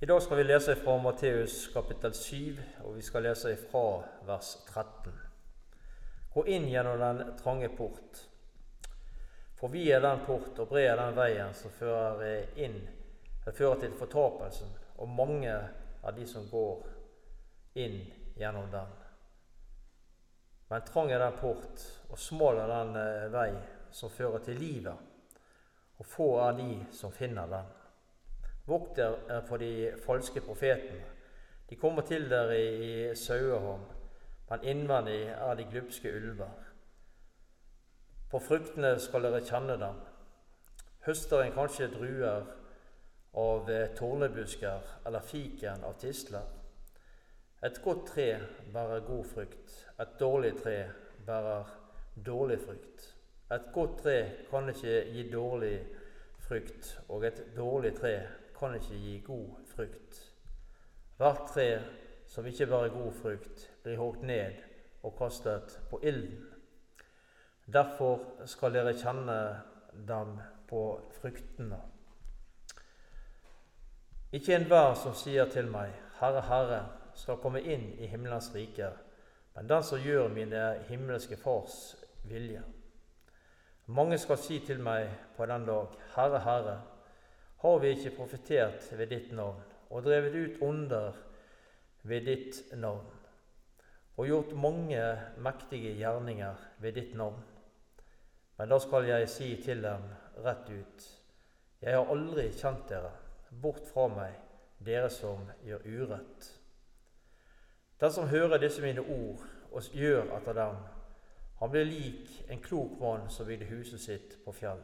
I dag skal vi lese fra Matteus kapittel 7, og vi skal lese fra vers 13. Gå inn gjennom den trange port. For vi er den port, og bred er den veien som fører inn, fører til fortapelsen, og mange er de som går inn gjennom den. Men trang er den port, og smal er den eh, vei som fører til livet, og få er de som finner den. Vokt dere for de falske profetene. De kommer til dere i sauehånd, men innvendig er de glupske ulver. På fruktene skal dere kjenne dem. Høster en kanskje druer av tornebusker eller fiken av tisler? Et godt tre bærer god frukt, et dårlig tre bærer dårlig frukt. Et godt tre kan ikke gi dårlig frukt, og et dårlig tre kan ikke gi god frukt. Hvert tre som ikke bærer god frukt, blir hogd ned og kastet på ilden. Derfor skal dere kjenne dem på fruktene. Ikke enhver som sier til meg, Herre, Herre, skal komme inn i himmelens rike, men den som gjør mine himmelske Fars vilje. Mange skal si til meg på den dag, Herre, Herre, har vi ikke profetert ved ditt navn og drevet ut onder ved ditt navn og gjort mange mektige gjerninger ved ditt navn? Men da skal jeg si til dem rett ut, jeg har aldri kjent dere, bort fra meg, dere som gjør urett. Den som hører disse mine ord og gjør etter dem, han blir lik en klok mann som bygde huset sitt på fjell.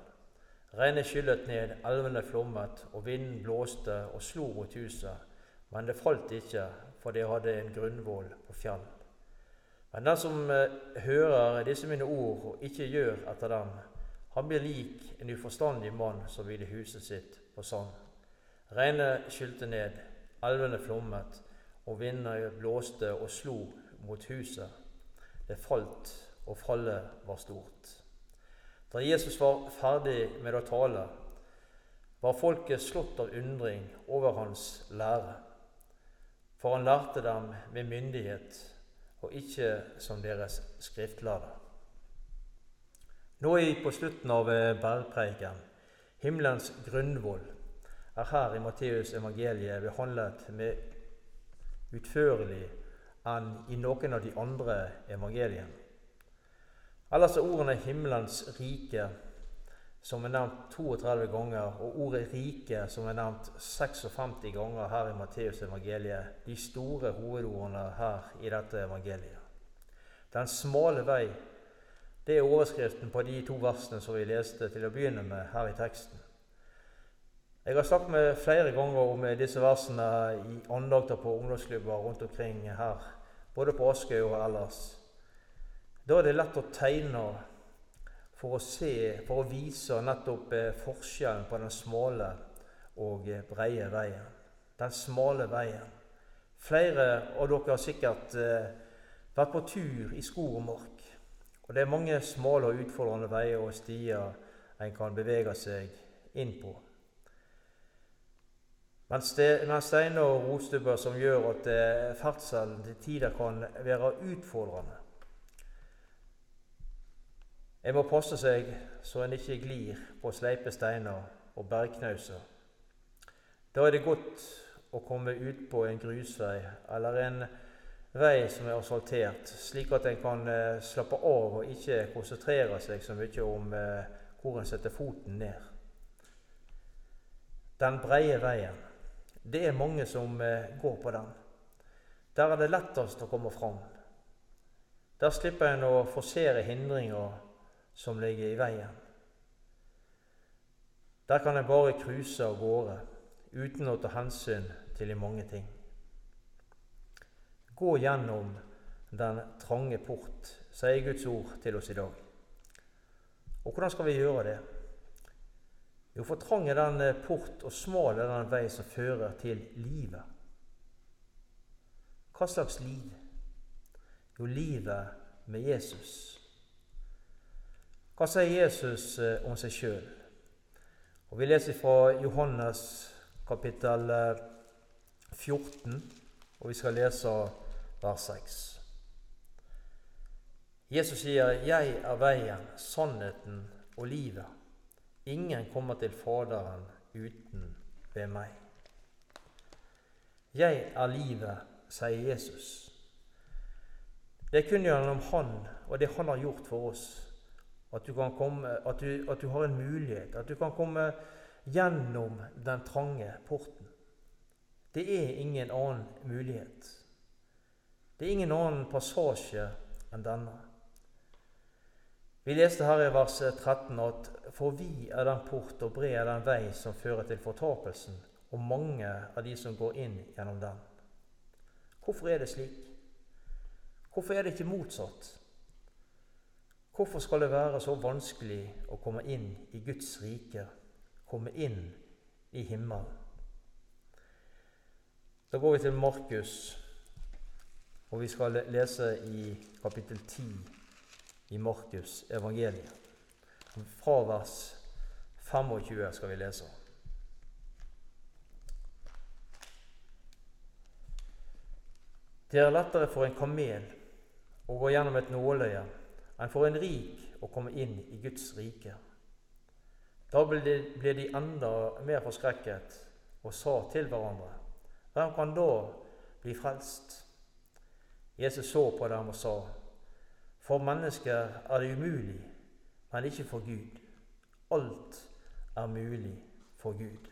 Regnet skyllet ned, elvene flommet, og vinden blåste og slo mot huset. Men det falt ikke, for det hadde en grunnvoll på fjell. Men den som eh, hører disse mine ord og ikke gjør etter dem, han blir lik en uforstandig mann som bygde huset sitt på sand. Regnet skylte ned, elvene flommet, og vindene blåste og slo mot huset. Det falt, og fallet var stort. Da Jesus var ferdig med å tale, var folket slått av undring over hans lære. For han lærte dem med myndighet, og ikke som deres skriftlærde. Nå er vi på slutten av eh, bergpreiken. Himmelens grunnvoll er her i Matteus evangeliet behandlet med utførlig enn i noen av de andre evangeliene. Ellers er ordene 'himmelens rike', som er nevnt 32 ganger, og ordet 'rike', som er nevnt 56 ganger her i Matteus evangeliet, de store hovedordene her i dette evangeliet. Den smale vei, det er overskriften på de to versene som vi leste til å begynne med her i teksten. Jeg har snakket med flere ganger om disse versene i andakter på ungdomsklubber rundt omkring her, både på Askøy og ellers. Da er det lett å tegne for å se, for å vise nettopp eh, forskjellen på den smale og eh, breie veien. Den smale veien. Flere av dere har sikkert eh, vært på tur i skog og mark. Og det er mange smale og utfordrende veier og stier en kan bevege seg inn på. Men steiner og rotstubber som gjør at ferdselen til tider kan være utfordrende. En må passe seg så en ikke glir på sleipe steiner og bergknauser. Da er det godt å komme ut på en grusvei eller en vei som er asfaltert, slik at en kan eh, slappe av og ikke konsentrere seg så mye om eh, hvor en setter foten ned. Den breie veien. Det er mange som eh, går på den. Der er det lettest å komme fram. Der slipper en å forsere hindringer som ligger i veien. Der kan en bare cruise av gårde uten å ta hensyn til de mange ting. Gå gjennom den trange port, sier Guds ord til oss i dag. Og hvordan skal vi gjøre det? Jo, for trang er den port, og smal er den vei som fører til livet. Hva slags liv? Jo, livet med Jesus. Hva sier Jesus eh, om seg sjøl? Vi leser fra Johannes kapittel 14, og vi skal lese vers 6. Jesus sier, 'Jeg er veien, sannheten og livet'. Ingen kommer til Faderen uten ved meg. Jeg er livet, sier Jesus. Det er kun gjennom Han og det Han har gjort for oss, at du, komme, at, du, at du, har en mulighet, at du kan komme gjennom den trange porten. Det er ingen annen mulighet. Det er ingen annen passasje enn denne. Vi leste her i vers 13 at for vi er den port og bred er den vei som fører til fortapelsen, og mange av de som går inn gjennom den. Hvorfor er det slik? Hvorfor er det ikke motsatt? Hvorfor skal det være så vanskelig å komme inn i Guds rike, komme inn i himmelen? Da går vi til Markus, og vi skal lese i kapittel 10 i Markus evangeliet. Fra vers 25 skal vi lese. Det er lettere for en kamel å gå gjennom et nåløye enn for en rik å komme inn i Guds rike. Da ble de enda mer forskrekket og sa til hverandre, hvem kan da bli frelst? Jesus så på dem og sa, for mennesker er det umulig, men ikke for Gud. Alt er mulig for Gud.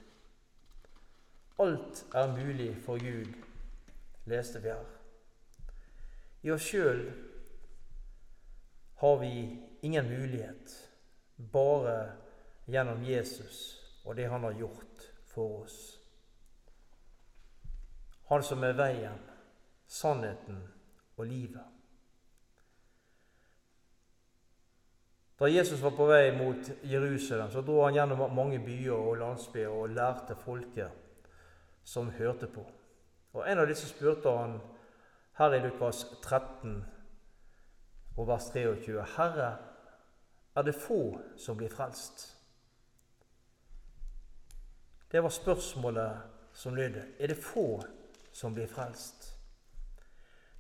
Alt er mulig for Gud, leste vi her. I oss sjøl har vi ingen mulighet, bare gjennom Jesus og det han har gjort for oss. Han som er veien, sannheten og livet. Da Jesus var på vei mot Jerusalem, så dro han gjennom mange byer og landsbyer og lærte folket som hørte på. Og En av disse spurte han her i Lukas 13 og vers 23.: Herre, er det få som blir frelst? Det var spørsmålet som lydde. Er det få som blir frelst?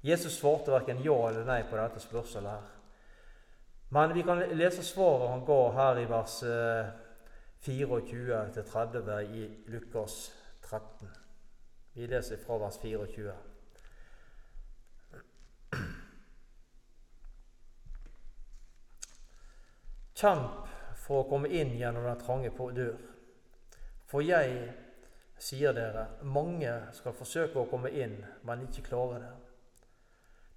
Jesus svarte verken ja eller nei på dette spørsmålet. her. Men vi kan lese svaret han ga her i vers 24-30 eh, i Lukas 13. Vi leser fra vers 24. Kjemp for å komme inn gjennom den trange dør. For jeg sier dere, mange skal forsøke å komme inn, men ikke klare det.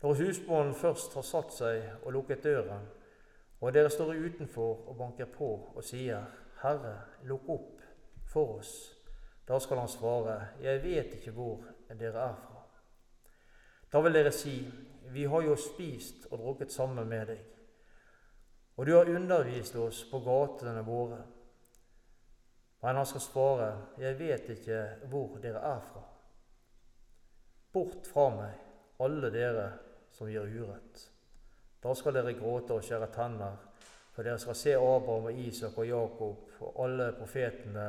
Når husbonden først har satt seg og lukket døren, og dere står utenfor og banker på og sier, Herre, lukk opp for oss, da skal han svare, Jeg vet ikke hvor dere er fra. Da vil dere si, Vi har jo spist og drukket sammen med deg og du har undervist oss på gatene våre. Men han skal svare, jeg vet ikke hvor dere er fra. Bort fra meg, alle dere som gjør urett. Da skal dere gråte og skjære tenner, for dere skal se Abraham og Isak og Jakob og alle profetene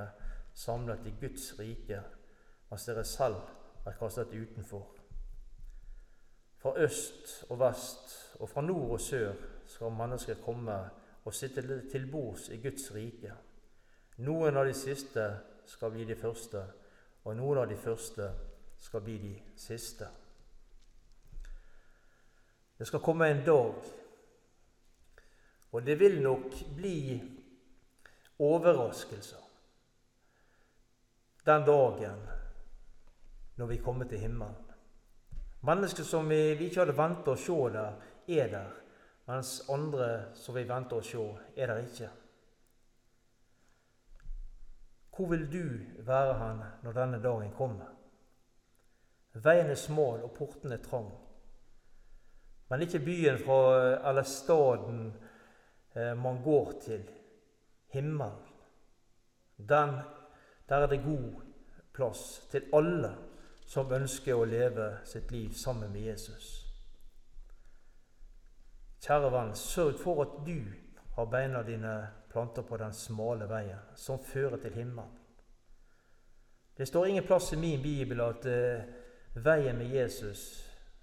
samlet i Guds rike, mens dere selv er kastet utenfor. Fra øst og vest og fra nord og sør skal mennesker komme og sitte til bords i Guds rike. Noen av de siste skal bli de første, og noen av de første skal bli de siste. Det skal komme en dag, og det vil nok bli overraskelser den dagen når vi kommer til himmelen. Mennesker som vi, vi ikke hadde ventet å se der, er der mens andre som vi venter å se, er der ikke. Hvor vil du være hen når denne dagen kommer? Veien er smal og porten er trang. Men ikke byen fra, eller staden eh, man går til. Himmelen. Der er det god plass til alle som ønsker å leve sitt liv sammen med Jesus. Kjære venn, sørg for at du har beina dine planter på den smale veien som fører til himmelen. Det står ingen plass i min bibel at uh, veien med Jesus,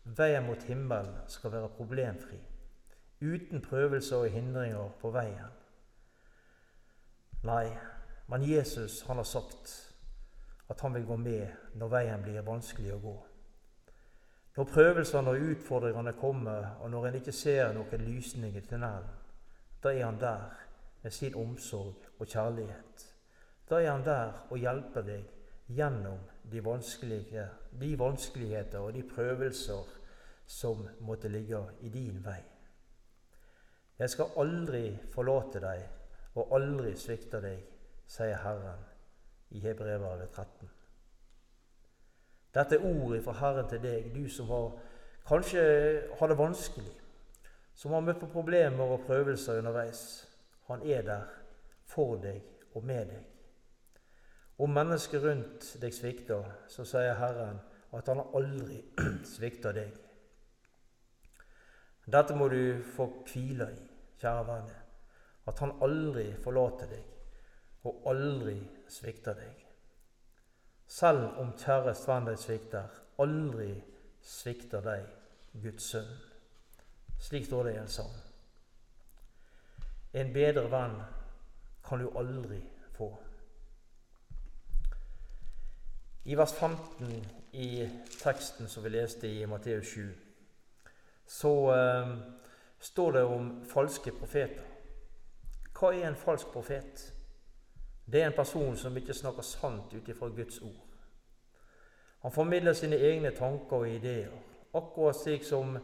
veien mot himmelen, skal være problemfri. Uten prøvelser og hindringer på veien. Nei, men Jesus han har sagt at han vil gå med når veien blir vanskelig å gå. Når prøvelsene og utfordringene kommer, og når en ikke ser noen lysning i tunnelen, da er han der med sin omsorg og kjærlighet. Da er han der og hjelper deg gjennom de, de vanskeligheter og de prøvelser som måtte ligge i din vei. Jeg skal aldri forlate deg og aldri svikte deg, sier Herren i Hebrevet 13. Dette er ordet fra Herren til deg, du som har, kanskje har det vanskelig, som har møtt på problemer og prøvelser underveis. Han er der for deg og med deg. Om mennesker rundt deg svikter, så sier Herren at han aldri svikter deg. Dette må du få hvile i, kjære venner. At han aldri forlater deg og aldri svikter deg. Selv om kjære venn deg svikter, aldri svikter deg Guds sønn. Slik står det i en sang. En bedre venn kan du aldri få. I vers 15 i teksten som vi leste i Matteus 7, så eh, står det om falske profeter. Hva er en falsk profet? Det er en person som ikke snakker sant ut ifra Guds ord. Han formidler sine egne tanker og ideer, akkurat slik som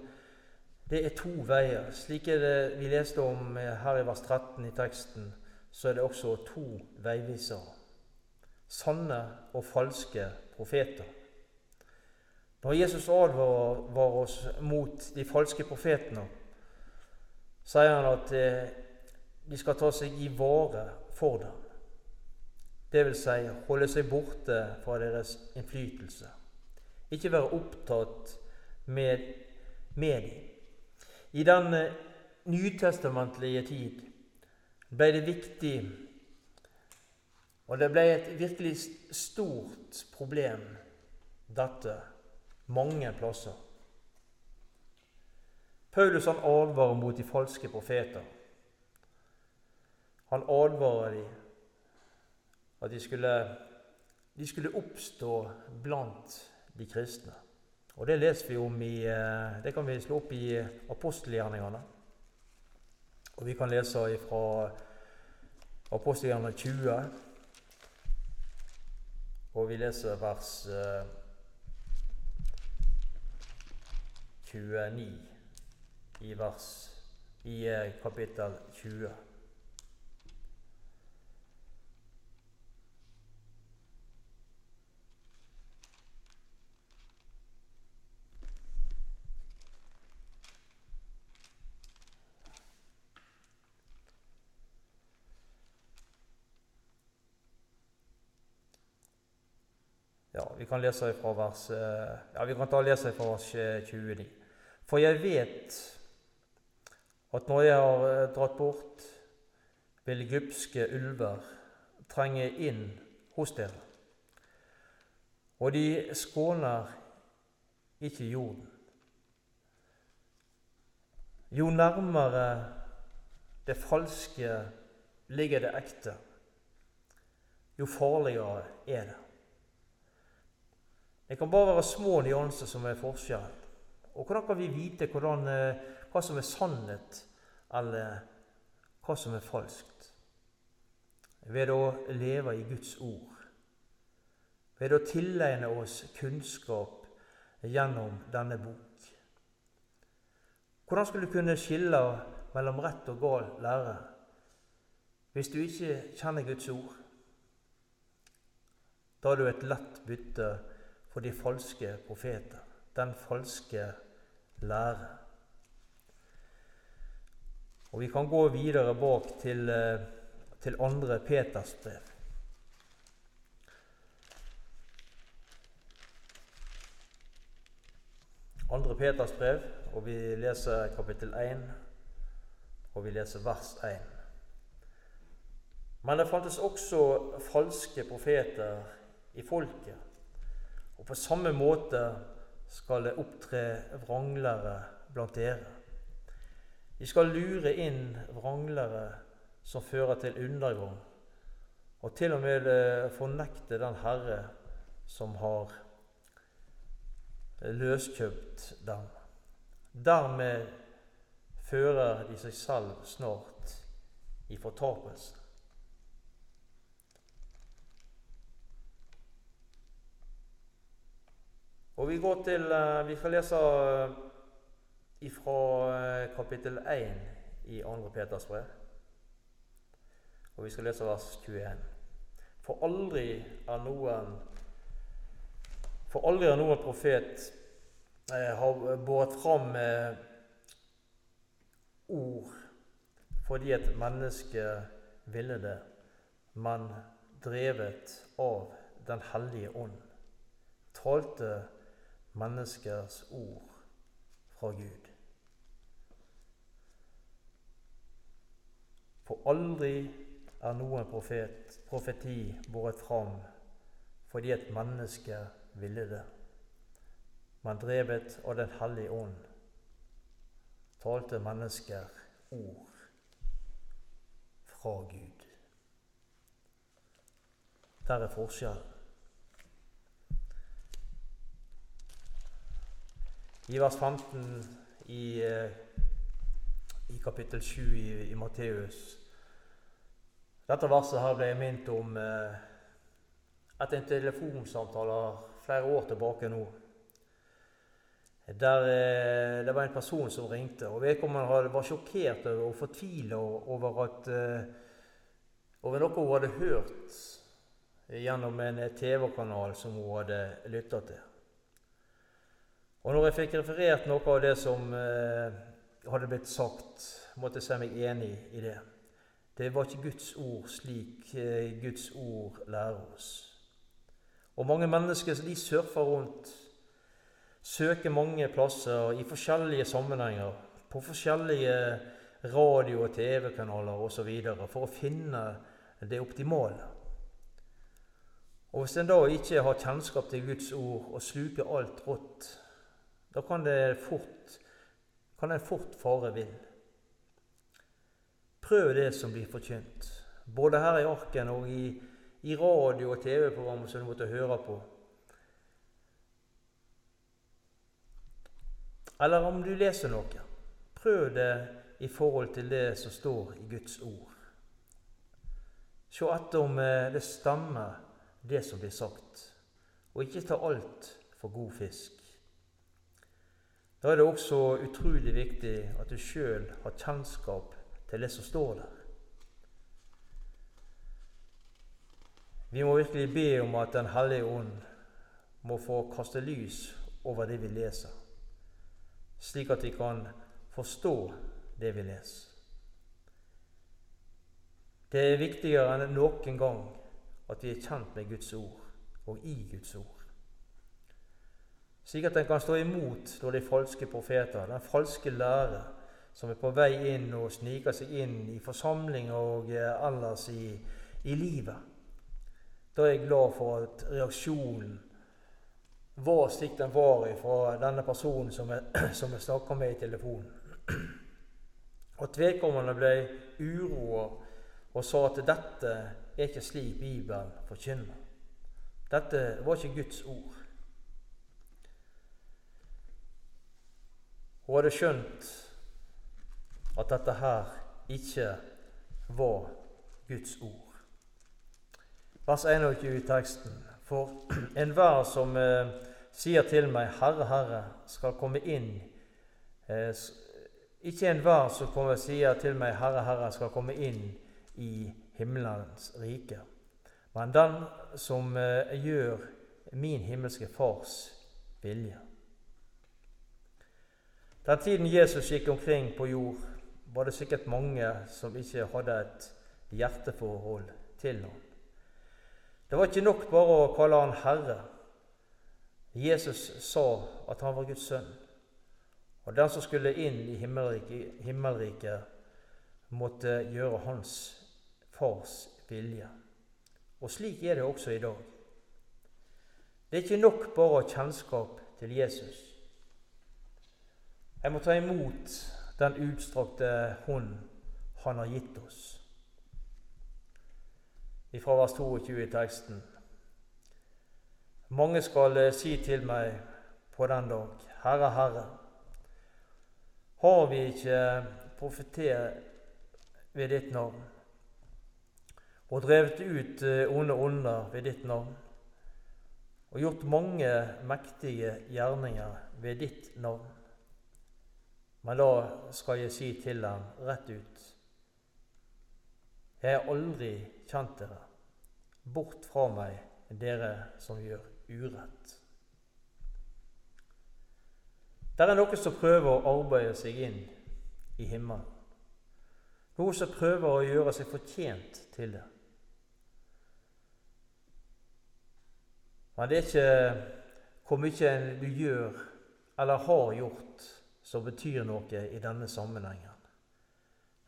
det er to veier. Slik det vi leste om her i vers 13 i teksten, så er det også to veivisere. Sanne og falske profeter. Når Jesus advarer oss mot de falske profetene, sier han at eh, de skal ta seg i vare for dem. Vil si holde seg borte fra deres innflytelse. Ikke være opptatt med, med dem. I den eh, nytestamentlige tid ble det viktig Og det ble et virkelig stort problem, dette, mange plasser. Paulus han advarer mot de falske profeter. Han advarer dem at de skulle, de skulle oppstå blant de kristne. Og Det leser vi om i eh, Det kan vi slå opp i apostelgjerningene. Og vi kan lese fra apostelgjerningene 20. Og vi leser vers 29 eh, i vers i eh, kapittel 20. Ja, Vi kan lese fra vers, eh, ja, vi kan ta lese fra vers 29. For jeg vet at når jeg har eh, dratt bort, vil glupske ulver trenge inn hos dere. Og de skåner ikke jorden. Jo nærmere det falske ligger det ekte, jo farligere er det. Det kan bare være små nyanser som er forskjell. Og hvordan kan vi vite hvordan, eh, hva som er sannhet, eller hva som er falskt? Ved å leve i Guds ord. Ved å tilegne oss kunnskap gjennom denne bok. Hvordan skulle du kunne skille mellom rett og gal lære hvis du ikke kjenner Guds ord? Da er du et lett bytte for de falske profeter, den falske lære. Og Vi kan gå videre bak til, eh, til andre Peters brev. Andre Peters brev, og vi leser kapittel 1, og vi leser vers 1. Men det fantes også falske profeter i folket. Og på samme måte skal det opptre vranglere blant dere. De skal lure inn vranglere som fører til undergang, og til og med eh, fornekte den Herre som har løskjøpt dem. Dermed fører de seg selv snart i fortapelse. Og Vi går til, eh, vi skal lese ifra eh, kapittel 1 i 2. Peters brev. Og vi skal lese vers 21. For aldri er noen For aldri er noen profet eh, har båret fram eh, ord fordi et menneske ville det, men drevet av Den hellige ånd, talte menneskers ord fra Gud. For aldri er noen profet, profeti båret fram fordi et menneske ville det, men drevet av Den hellige ånd talte mennesker ord fra Gud. Der er forskjellen. I vers 15 i, eh, i kapittel 7 i, i Matteus Dette verset her ble jeg minnet om eh, etter en telefonsamtale flere år tilbake nå. Der eh, det var en person som ringte, og vedkommende var sjokkert og fortvila over, at, eh, over noe hun hadde hørt gjennom en TV-kanal som hun hadde lytta til. Og når jeg fikk referert noe av det som eh, hadde blitt sagt, måtte jeg se meg enig i det. Det var ikke Guds ord slik eh, Guds ord lærer oss. Og mange mennesker de surfer rundt søker mange plasser i forskjellige sammenhenger, på forskjellige radio- og TV-kanaler osv. for å finne det optimale. Og Hvis en da ikke har kjennskap til Guds ord og sluker alt rått, da kan det fort, kan en fort fare vill. Prøv det som blir forkynt, både her i arken og i, i radio- og TV-programmer som du måtte høre på. Eller om du leser noe. Prøv det i forhold til det som står i Guds ord. Se etter om eh, det stemmer, det som blir sagt, og ikke ta alt for god fisk. Da er det også utrolig viktig at du sjøl har kjennskap til det som står der. Vi må virkelig be om at Den hellige ånd må få kaste lys over det vi leser slik at vi kan forstå det vi leser. Det er viktigere enn noen gang at vi er kjent med Guds ord og i Guds ord. Slik at den kan stå imot de falske profeter, den falske lære, som er på vei inn og sniker seg inn i forsamlinger og eh, ellers i, i livet. Da er jeg glad for at reaksjonen var slik den var fra denne personen som jeg, som jeg snakka med i telefonen. Og vedkommende ble uroa og sa at dette er ikke slik Bibelen forkynner. Dette var ikke Guds ord. Hun hadde skjønt at dette her ikke var Guds ord. Vers 21 i teksten. For enhver som eh, sier til meg, 'Herre, Herre', skal komme inn eh, Ikke enhver som kommer sier til meg, 'Herre, Herre', skal komme inn i himmelens rike, men den som eh, gjør min himmelske Fars vilje. Den tiden Jesus gikk omkring på jord, var det sikkert mange som ikke hadde et hjerteforhold til ham. Det var ikke nok bare å kalle han Herre. Jesus sa at han var Guds sønn. Og den som skulle inn i himmelriket, himmelriket måtte gjøre hans fars vilje. Og slik er det også i dag. Det er ikke nok bare å ha kjennskap til Jesus. Jeg må ta imot den utstrakte hånd han har gitt oss. Fra vers 22 i teksten. Mange skal si til meg på den dag, Herre, Herre, har vi ikke profetert ved ditt navn og drevet ut eh, onde ånder ved ditt navn og gjort mange mektige gjerninger ved ditt navn? Men da skal jeg si til dem rett ut Jeg har aldri kjent dere. Bort fra meg, dere som gjør urett. Det er noen som prøver å arbeide seg inn i himmelen. Noen som prøver å gjøre seg fortjent til det. Men det er ikke hvor mye du gjør eller har gjort, som betyr noe i denne sammenhengen.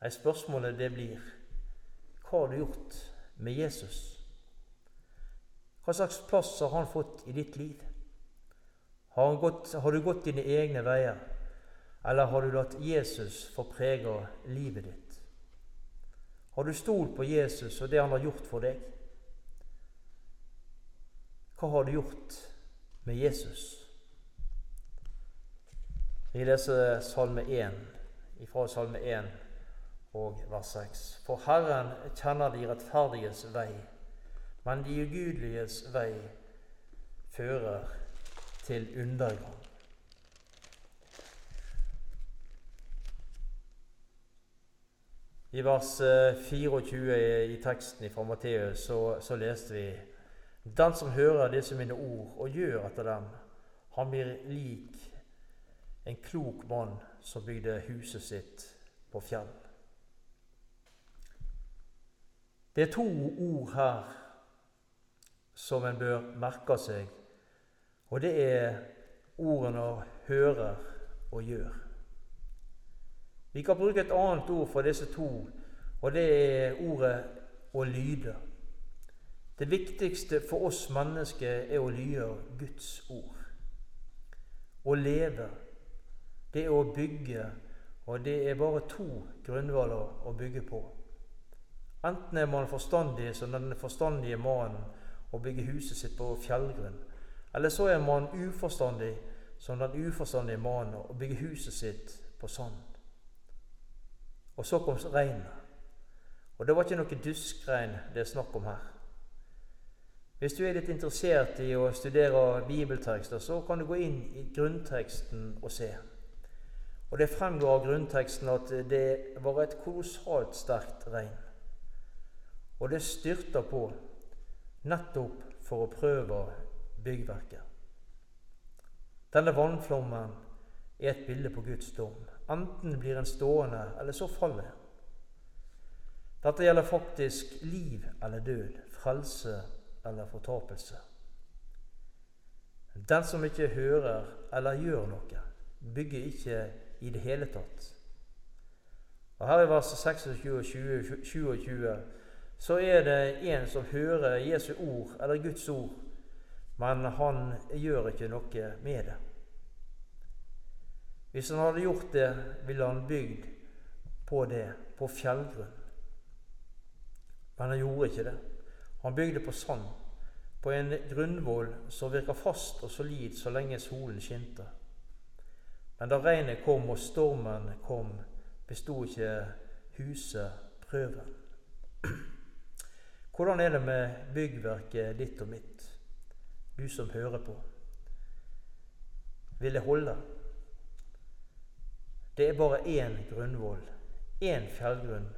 Nei, Spørsmålet det blir hva har du gjort med Jesus? Hva slags plass har han fått i ditt liv? Har, gått, har, du gått dine egne veier, eller har du latt Jesus få prege livet ditt? Har du stolt på Jesus og det han har gjort for deg? Hva har du gjort med Jesus? Vi leser Salme 1, ifra Salme 1 og vers 6. For Herren kjenner de rettferdiges vei, men de ugudeliges vei fører til undergang. I vers 24 eh, i teksten fra Matteus så, så, leste vi Den som hører disse mine ord og gjør etter dem, han blir lik en klok mann som bygde huset sitt på fjell. Det er to ord her som en bør merke seg og det er ordene 'hører' og 'gjør'. Vi kan bruke et annet ord for disse to, og det er ordet 'å lyde'. Det viktigste for oss mennesker er å lyde Guds ord. Å leve, det er å bygge, og det er bare to grunnvaller å bygge på. Enten er man forstandig som den forstandige mannen og bygger huset sitt på fjellgrunn, eller så er man uforstandig som den uforstandige mannen og bygger huset sitt på sand. Og så kom regnet. Og det var ikke noe duskregn det er snakk om her. Hvis du er litt interessert i å studere bibeltekster, så kan du gå inn i grunnteksten og se. Og Det fremgår av grunnteksten at det var et kolossalt sterkt regn. Og det styrta på nettopp for å prøve byggverket. Denne vannflommen er et bilde på Guds dom. Enten blir en stående, eller så faller. Dette gjelder faktisk liv eller død, frelse eller fortapelse. Den som ikke hører eller gjør noe, bygger ikke i det hele tatt. Og Her i vers 26 og 27 så er det en som hører Jesu ord, eller Guds ord, men han gjør ikke noe med det. Hvis han hadde gjort det, ville han bygd på det, på fjellgrunn. Men han gjorde ikke det. Han bygde på sand, på en grunnvoll som virka fast og solid så lenge solen skinte. Men da regnet kom og stormen kom, besto ikke huset prøven. Hvordan er det med byggverket ditt og mitt? du som hører på, vil det holde. Det er bare én grunnvoll, én fjellgrunn,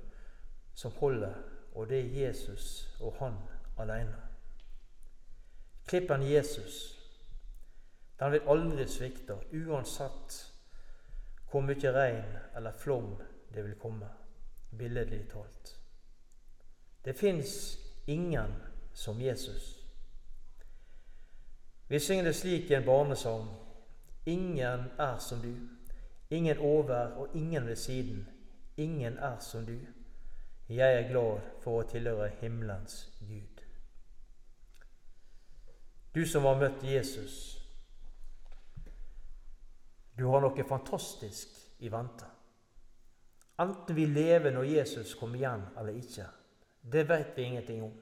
som holder, og det er Jesus og han alene. Klippen Jesus, den vil aldri svikte, uansett hvor mye regn eller flom det vil komme, billedlig talt. Det fins ingen som Jesus. Vi synger det slik i en barnesang. Ingen er som du. Ingen over og ingen ved siden. Ingen er som du. Jeg er glad for å tilhøre himmelens Gud. Du som har møtt Jesus, du har noe fantastisk i vente. Enten vi lever når Jesus kommer igjen eller ikke, det vet vi ingenting om.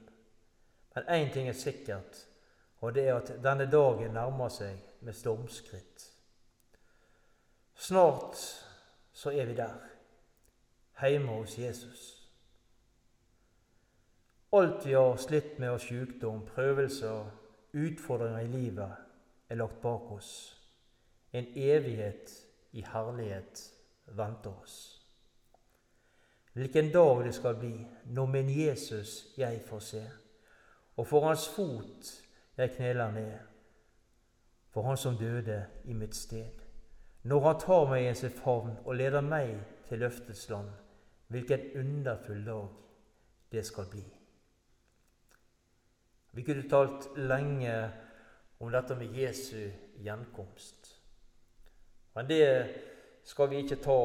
Men én ting er sikkert, og det er at denne dagen nærmer seg med stormskritt. Snart så er vi der, hjemme hos Jesus. Alt vi har slitt med av sykdom, prøvelser, utfordringer i livet, er lagt bak oss. En evighet i herlighet venter oss. Hvilken dag det skal bli når min Jesus jeg får se, og for hans fot jeg kneler ned, for han som døde i mitt sted. Når han tar meg i sin favn og leder meg til løftets land, hvilken underfull dag det skal bli. Vi kunne talt lenge om dette med Jesu gjenkomst. Men det skal vi ikke ta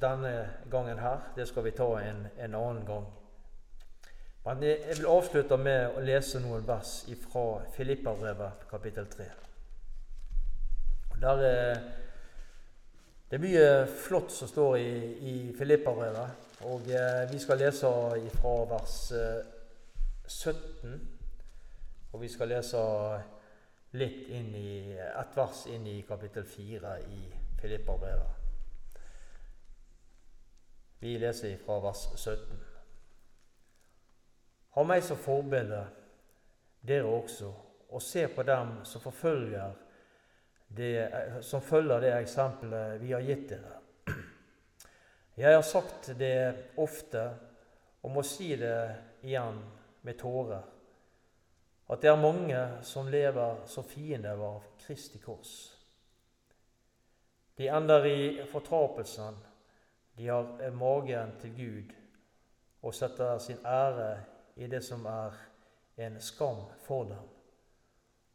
denne gangen her. Det skal vi ta en, en annen gang. Men jeg vil avslutte med å lese noen vers fra Filippabrevet kapittel 3. Der er det er mye flott som står i, i Filippabrevet. Og eh, vi skal lese fra vers eh, 17 og vi skal lese litt inn i, et vers inn i kapittel 4 i Filipperbrevet. Vi leser fra vers 17. Ha meg som forbilde, dere også, og se på dem som forfølger det, som følger det eksempelet vi har gitt dere. Jeg har sagt det ofte og må si det igjen med tårer at det er mange som lever som fiender av Kristi kors. De ender i fortapelsen. De har magen til Gud og setter sin ære i det som er en skam for dem.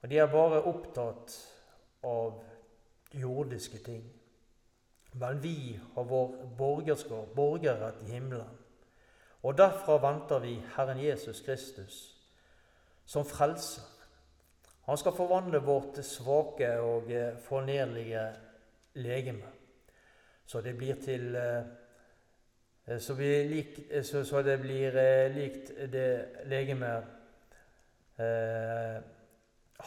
Og de er bare opptatt av jordiske ting. Men vi har vår borgerskap, borgerrett i himmelen. Og derfra venter vi Herren Jesus Kristus som frelser. Han skal forvandle vårt svake og fornedlige fornedrlige legeme, så det blir til eh, eh, så, lik, så, så det blir likt det legemet eh,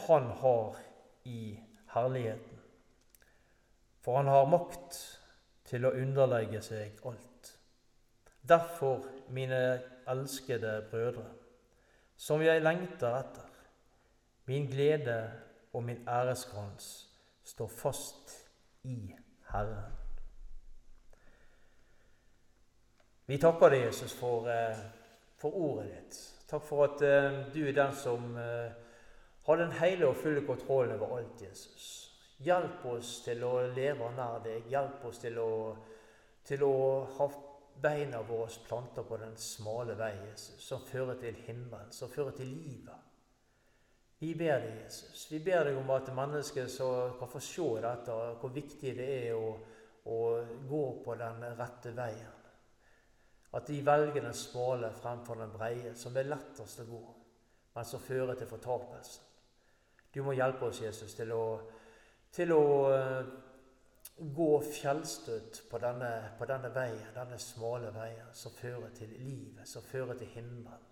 han har i herligheten. For han har makt til å underlegge seg alt. Derfor, mine elskede brødre, som jeg lengter etter. Min glede og min æreskrans står fast i Herren. Vi takker deg, Jesus, for, eh, for, ordet ditt. Takk for at uh, du er den som uh, har den hele og fulle kontrollen over alt, Jesus. Hjelp oss til å leve nær deg. Hjelp oss til å, til å ha beina våre planter på den smale vei, Jesus, som fører til himmelen, som fører til livet. Vi ber deg, Jesus. Vi ber deg om at mennesker kan få se dette, hvor viktig det er å, å gå på den rette veien. At de velger den smale fremfor den breie, som er lettest å gå, men som fører til fortapelsen. Du må hjelpe oss, Jesus, til å, til å gå fjellstøtt på denne, på denne veien, denne smale veien som fører til livet, som fører til himmelen.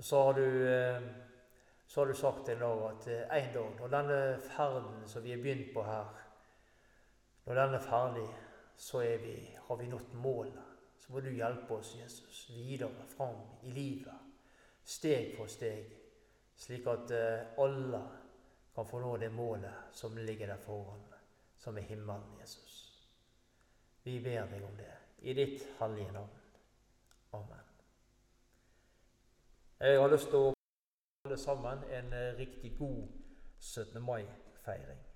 Og så har du, eh, så har du sagt en dag at eh, en dag, når denne ferden som vi har begynt på her, når den er ferdig, så er vi, har vi nådd målet. Så må du hjelpe oss, Jesus, videre fram i livet, steg for steg, slik at eh, alle kan få nå det målet som ligger der foran som er himmelen, Jesus. Vi ber deg om det i ditt hellige navn. Amen. Jeg har lyst til å holde sammen en eh, riktig god 17. mai-feiring.